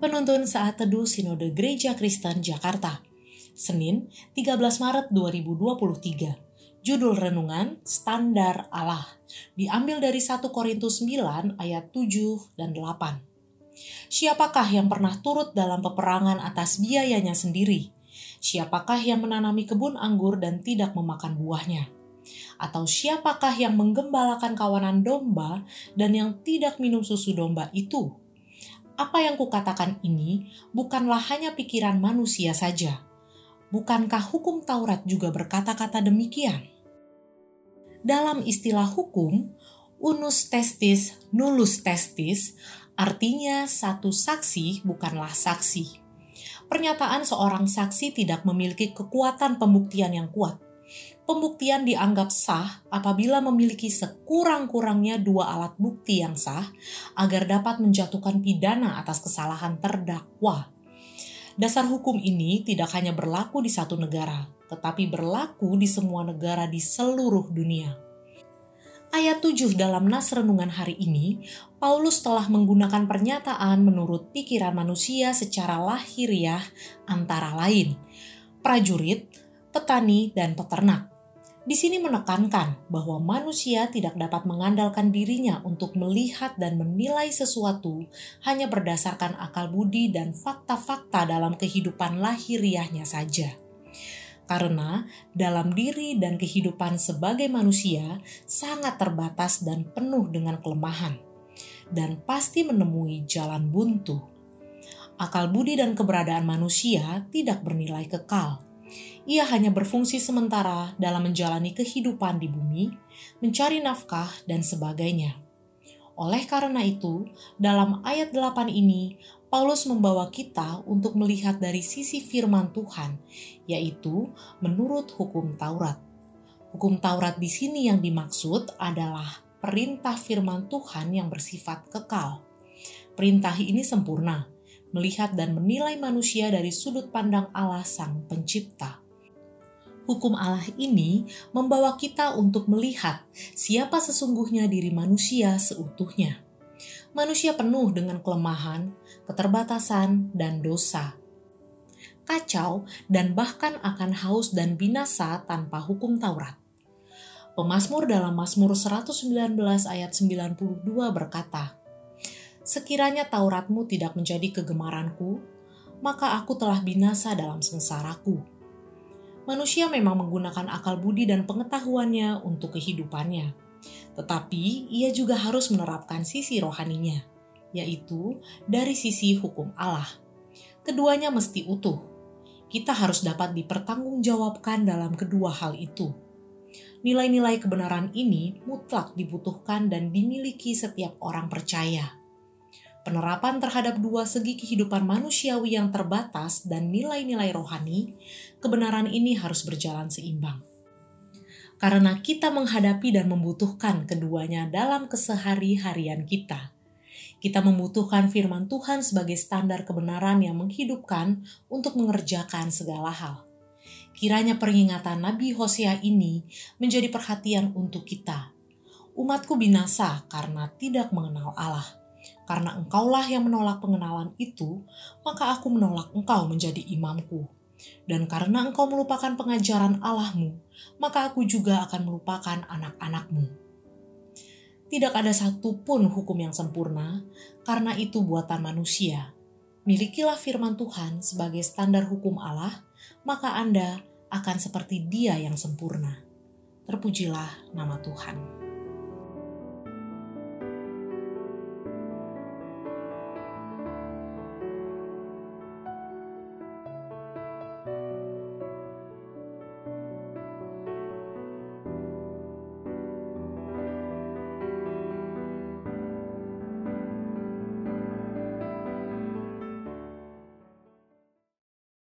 Penuntun Saat Teduh Sinode Gereja Kristen Jakarta Senin 13 Maret 2023 Judul Renungan Standar Allah Diambil dari 1 Korintus 9 ayat 7 dan 8 Siapakah yang pernah turut dalam peperangan atas biayanya sendiri? Siapakah yang menanami kebun anggur dan tidak memakan buahnya? Atau siapakah yang menggembalakan kawanan domba dan yang tidak minum susu domba itu? Apa yang kukatakan ini bukanlah hanya pikiran manusia saja. Bukankah hukum Taurat juga berkata-kata demikian? Dalam istilah hukum, unus testis, nullus testis artinya satu saksi bukanlah saksi. Pernyataan seorang saksi tidak memiliki kekuatan pembuktian yang kuat pembuktian dianggap sah apabila memiliki sekurang-kurangnya dua alat bukti yang sah agar dapat menjatuhkan pidana atas kesalahan terdakwa. Dasar hukum ini tidak hanya berlaku di satu negara, tetapi berlaku di semua negara di seluruh dunia. Ayat 7 dalam nas renungan hari ini, Paulus telah menggunakan pernyataan menurut pikiran manusia secara lahiriah antara lain, prajurit, petani, dan peternak di sini menekankan bahwa manusia tidak dapat mengandalkan dirinya untuk melihat dan menilai sesuatu hanya berdasarkan akal budi dan fakta-fakta dalam kehidupan lahiriahnya saja. Karena dalam diri dan kehidupan sebagai manusia sangat terbatas dan penuh dengan kelemahan, dan pasti menemui jalan buntu. Akal budi dan keberadaan manusia tidak bernilai kekal ia hanya berfungsi sementara dalam menjalani kehidupan di bumi, mencari nafkah, dan sebagainya. Oleh karena itu, dalam ayat 8 ini, Paulus membawa kita untuk melihat dari sisi firman Tuhan, yaitu menurut hukum Taurat. Hukum Taurat di sini yang dimaksud adalah perintah firman Tuhan yang bersifat kekal. Perintah ini sempurna, melihat dan menilai manusia dari sudut pandang Allah Sang Pencipta hukum Allah ini membawa kita untuk melihat siapa sesungguhnya diri manusia seutuhnya. Manusia penuh dengan kelemahan, keterbatasan, dan dosa. Kacau dan bahkan akan haus dan binasa tanpa hukum Taurat. Pemasmur dalam Mazmur 119 ayat 92 berkata, Sekiranya Tauratmu tidak menjadi kegemaranku, maka aku telah binasa dalam sengsaraku manusia memang menggunakan akal budi dan pengetahuannya untuk kehidupannya. Tetapi ia juga harus menerapkan sisi rohaninya, yaitu dari sisi hukum Allah. Keduanya mesti utuh. Kita harus dapat dipertanggungjawabkan dalam kedua hal itu. Nilai-nilai kebenaran ini mutlak dibutuhkan dan dimiliki setiap orang percaya penerapan terhadap dua segi kehidupan manusiawi yang terbatas dan nilai-nilai rohani, kebenaran ini harus berjalan seimbang. Karena kita menghadapi dan membutuhkan keduanya dalam kesehari-harian kita. Kita membutuhkan firman Tuhan sebagai standar kebenaran yang menghidupkan untuk mengerjakan segala hal. Kiranya peringatan Nabi Hosea ini menjadi perhatian untuk kita. Umatku binasa karena tidak mengenal Allah karena engkaulah yang menolak pengenalan itu, maka aku menolak engkau menjadi imamku. Dan karena engkau melupakan pengajaran Allahmu, maka aku juga akan melupakan anak-anakmu. Tidak ada satupun hukum yang sempurna, karena itu buatan manusia. Milikilah firman Tuhan sebagai standar hukum Allah, maka Anda akan seperti Dia yang sempurna. Terpujilah nama Tuhan.